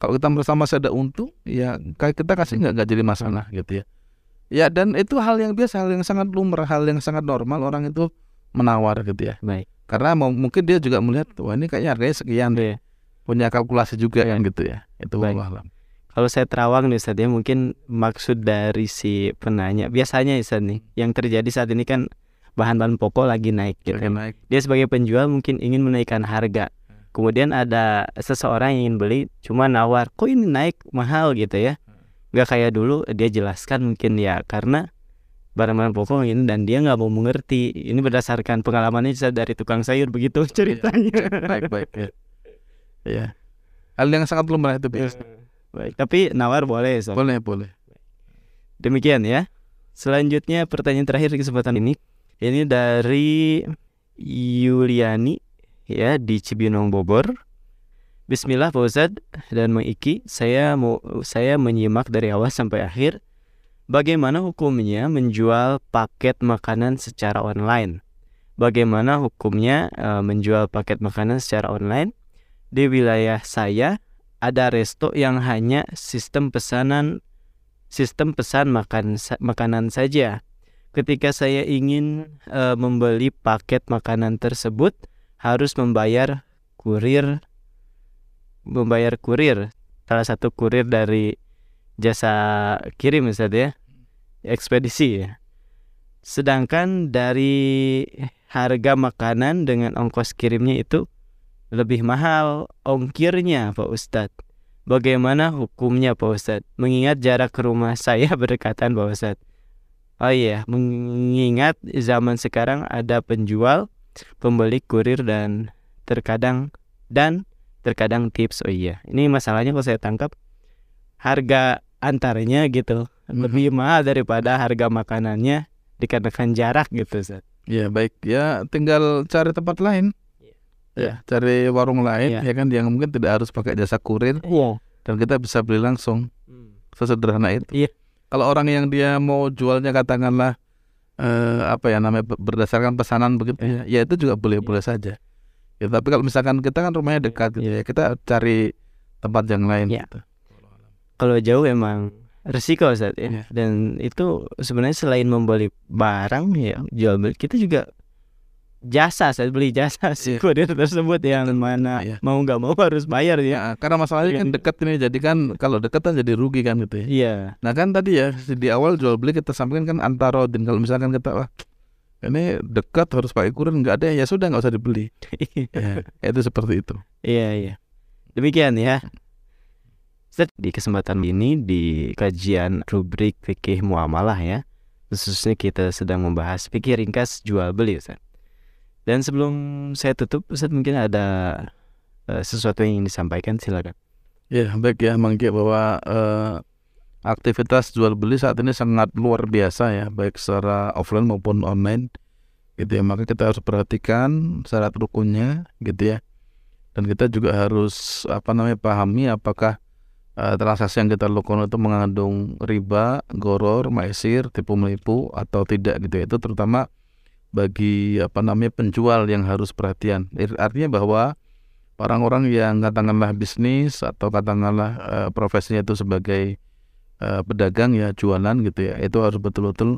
Kalau kita merasa masih ada untung, ya kayak kita kasih enggak enggak jadi masalah gitu ya. Ya dan itu hal yang biasa, hal yang sangat lumrah, hal yang sangat normal orang itu menawar gitu ya. Baik. Karena mau, mungkin dia juga melihat wah ini kayaknya harganya sekian deh. Iya. Punya kalkulasi juga Iya. kan gitu ya. Itu Baik. Kalau saya terawang nih Ustaz ya mungkin maksud dari si penanya biasanya Ustaz nih yang terjadi saat ini kan bahan-bahan pokok lagi naik gitu. Harga naik. Dia sebagai penjual mungkin ingin menaikkan harga. Kemudian ada seseorang yang ingin beli cuma nawar, kok ini naik mahal gitu ya. Nggak kayak dulu dia jelaskan mungkin ya karena barang-barang pokok ini dan dia nggak mau mengerti. Ini berdasarkan pengalamannya Ustaz, dari tukang sayur begitu ceritanya. baik baik ya. Iya. Hal yang sangat lumrah itu biasa. Baik, tapi nawar boleh Ustaz. Boleh boleh. Demikian ya. Selanjutnya pertanyaan terakhir di kesempatan ini. Ini dari Yuliani ya di Cibinong Bogor. Bismillah Pak Ustadz dan Mang Iki, saya mau saya menyimak dari awal sampai akhir bagaimana hukumnya menjual paket makanan secara online. Bagaimana hukumnya eh, menjual paket makanan secara online? Di wilayah saya ada resto yang hanya sistem pesanan sistem pesan makan makanan saja. Ketika saya ingin eh, membeli paket makanan tersebut harus membayar kurir membayar kurir. Salah satu kurir dari jasa kirim Ustaz ya. Ekspedisi ya. Sedangkan dari harga makanan dengan ongkos kirimnya itu lebih mahal ongkirnya Pak Ustadz Bagaimana hukumnya Pak Ustadz? Mengingat jarak ke rumah saya berdekatan Pak Ustadz Oh iya, mengingat zaman sekarang ada penjual, pembeli kurir dan terkadang dan terkadang tips. Oh iya, ini masalahnya kalau saya tangkap harga antaranya gitu Mhm. lebih mahal daripada harga makanannya dikarenakan jarak gitu Ustaz. Ya baik ya tinggal cari tempat lain. Ya, cari warung lain Iya. ya kan yang mungkin tidak harus pakai jasa kurir Iya. dan kita bisa beli langsung sesederhana itu. Iya. Kalau orang yang dia mau jualnya katakanlah eh, apa ya namanya ber- berdasarkan pesanan begitu ya, ya itu juga boleh-boleh saja. Ya tapi kalau misalkan kita kan rumahnya dekat gitu ya, kita cari tempat yang lain Iya. gitu. Kalau jauh emang resiko Ustaz ya. Iya. Dan itu sebenarnya selain membeli barang ya jual beli kita juga jasa saya beli jasa si Iya. kurir tersebut yang mana Iya. mau nggak mau harus bayar ya. Ya, karena masalahnya Iya. kan dekat ini jadi kan kalau dekat kan jadi rugi kan gitu ya. Iya. Nah kan tadi ya di awal jual beli kita sampaikan kan antarodin kalau misalkan kita wah ini dekat harus pakai kurir nggak ada ya sudah nggak usah dibeli. Ya, itu seperti itu. Iya iya. Demikian ya. Di kesempatan ini di kajian rubrik fikih muamalah ya. Khususnya kita sedang membahas fikih ringkas jual beli Ustaz. Dan sebelum saya tutup Ustaz mungkin ada eh, sesuatu yang ingin disampaikan? Silakan. Ya baik ya Mangki bahwa eh, aktivitas jual beli saat ini sangat luar biasa ya baik secara offline maupun online gitu ya. Maka kita harus perhatikan syarat rukunnya gitu ya. Dan kita juga harus apa namanya pahami apakah eh, transaksi yang kita lakukan itu mengandung riba, goror, maisir, tipu menipu atau tidak gitu ya. Itu terutama bagi apa namanya penjual yang harus perhatian artinya bahwa orang-orang yang katakanlah bisnis atau katakanlah eh, profesinya itu sebagai eh, pedagang ya jualan gitu ya itu harus betul-betul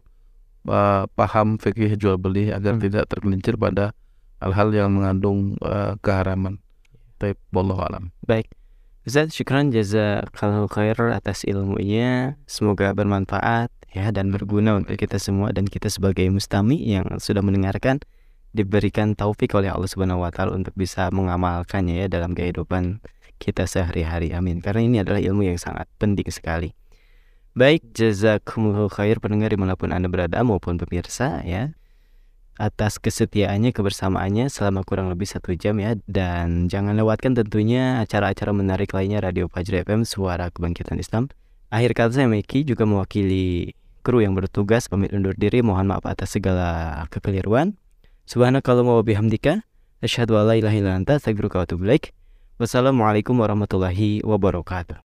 eh, paham fikih jual beli agar Hmm. tidak tergelincir pada hal-hal yang mengandung eh, keharaman. Wallahu alam. Baik. Ustaz, syukran jazakallahu khair atas ilmunya. Semoga bermanfaat ya dan berguna untuk kita semua dan kita sebagai mustami yang sudah mendengarkan diberikan taufik oleh Allah Subhanahu wa taala untuk bisa mengamalkannya ya dalam kehidupan kita sehari-hari. Amin. Karena ini adalah ilmu yang sangat penting sekali. Baik, jazakumullahu khair pendengar di mana pun Anda berada maupun pemirsa ya atas kesetiaannya kebersamaannya selama kurang lebih satu jam ya dan jangan lewatkan tentunya acara-acara menarik lainnya Radio Fajri FM Suara Kebangkitan Islam akhir kata saya Meki juga mewakili kru yang bertugas pamit undur diri. Mohon maaf atas segala kekeliruan. Subhanakallahumma wa bihamdika asyhadu an la ilaha illa anta astaghfiruka wa atubu ilaik. Wassalamualaikum warahmatullahi wabarakatuh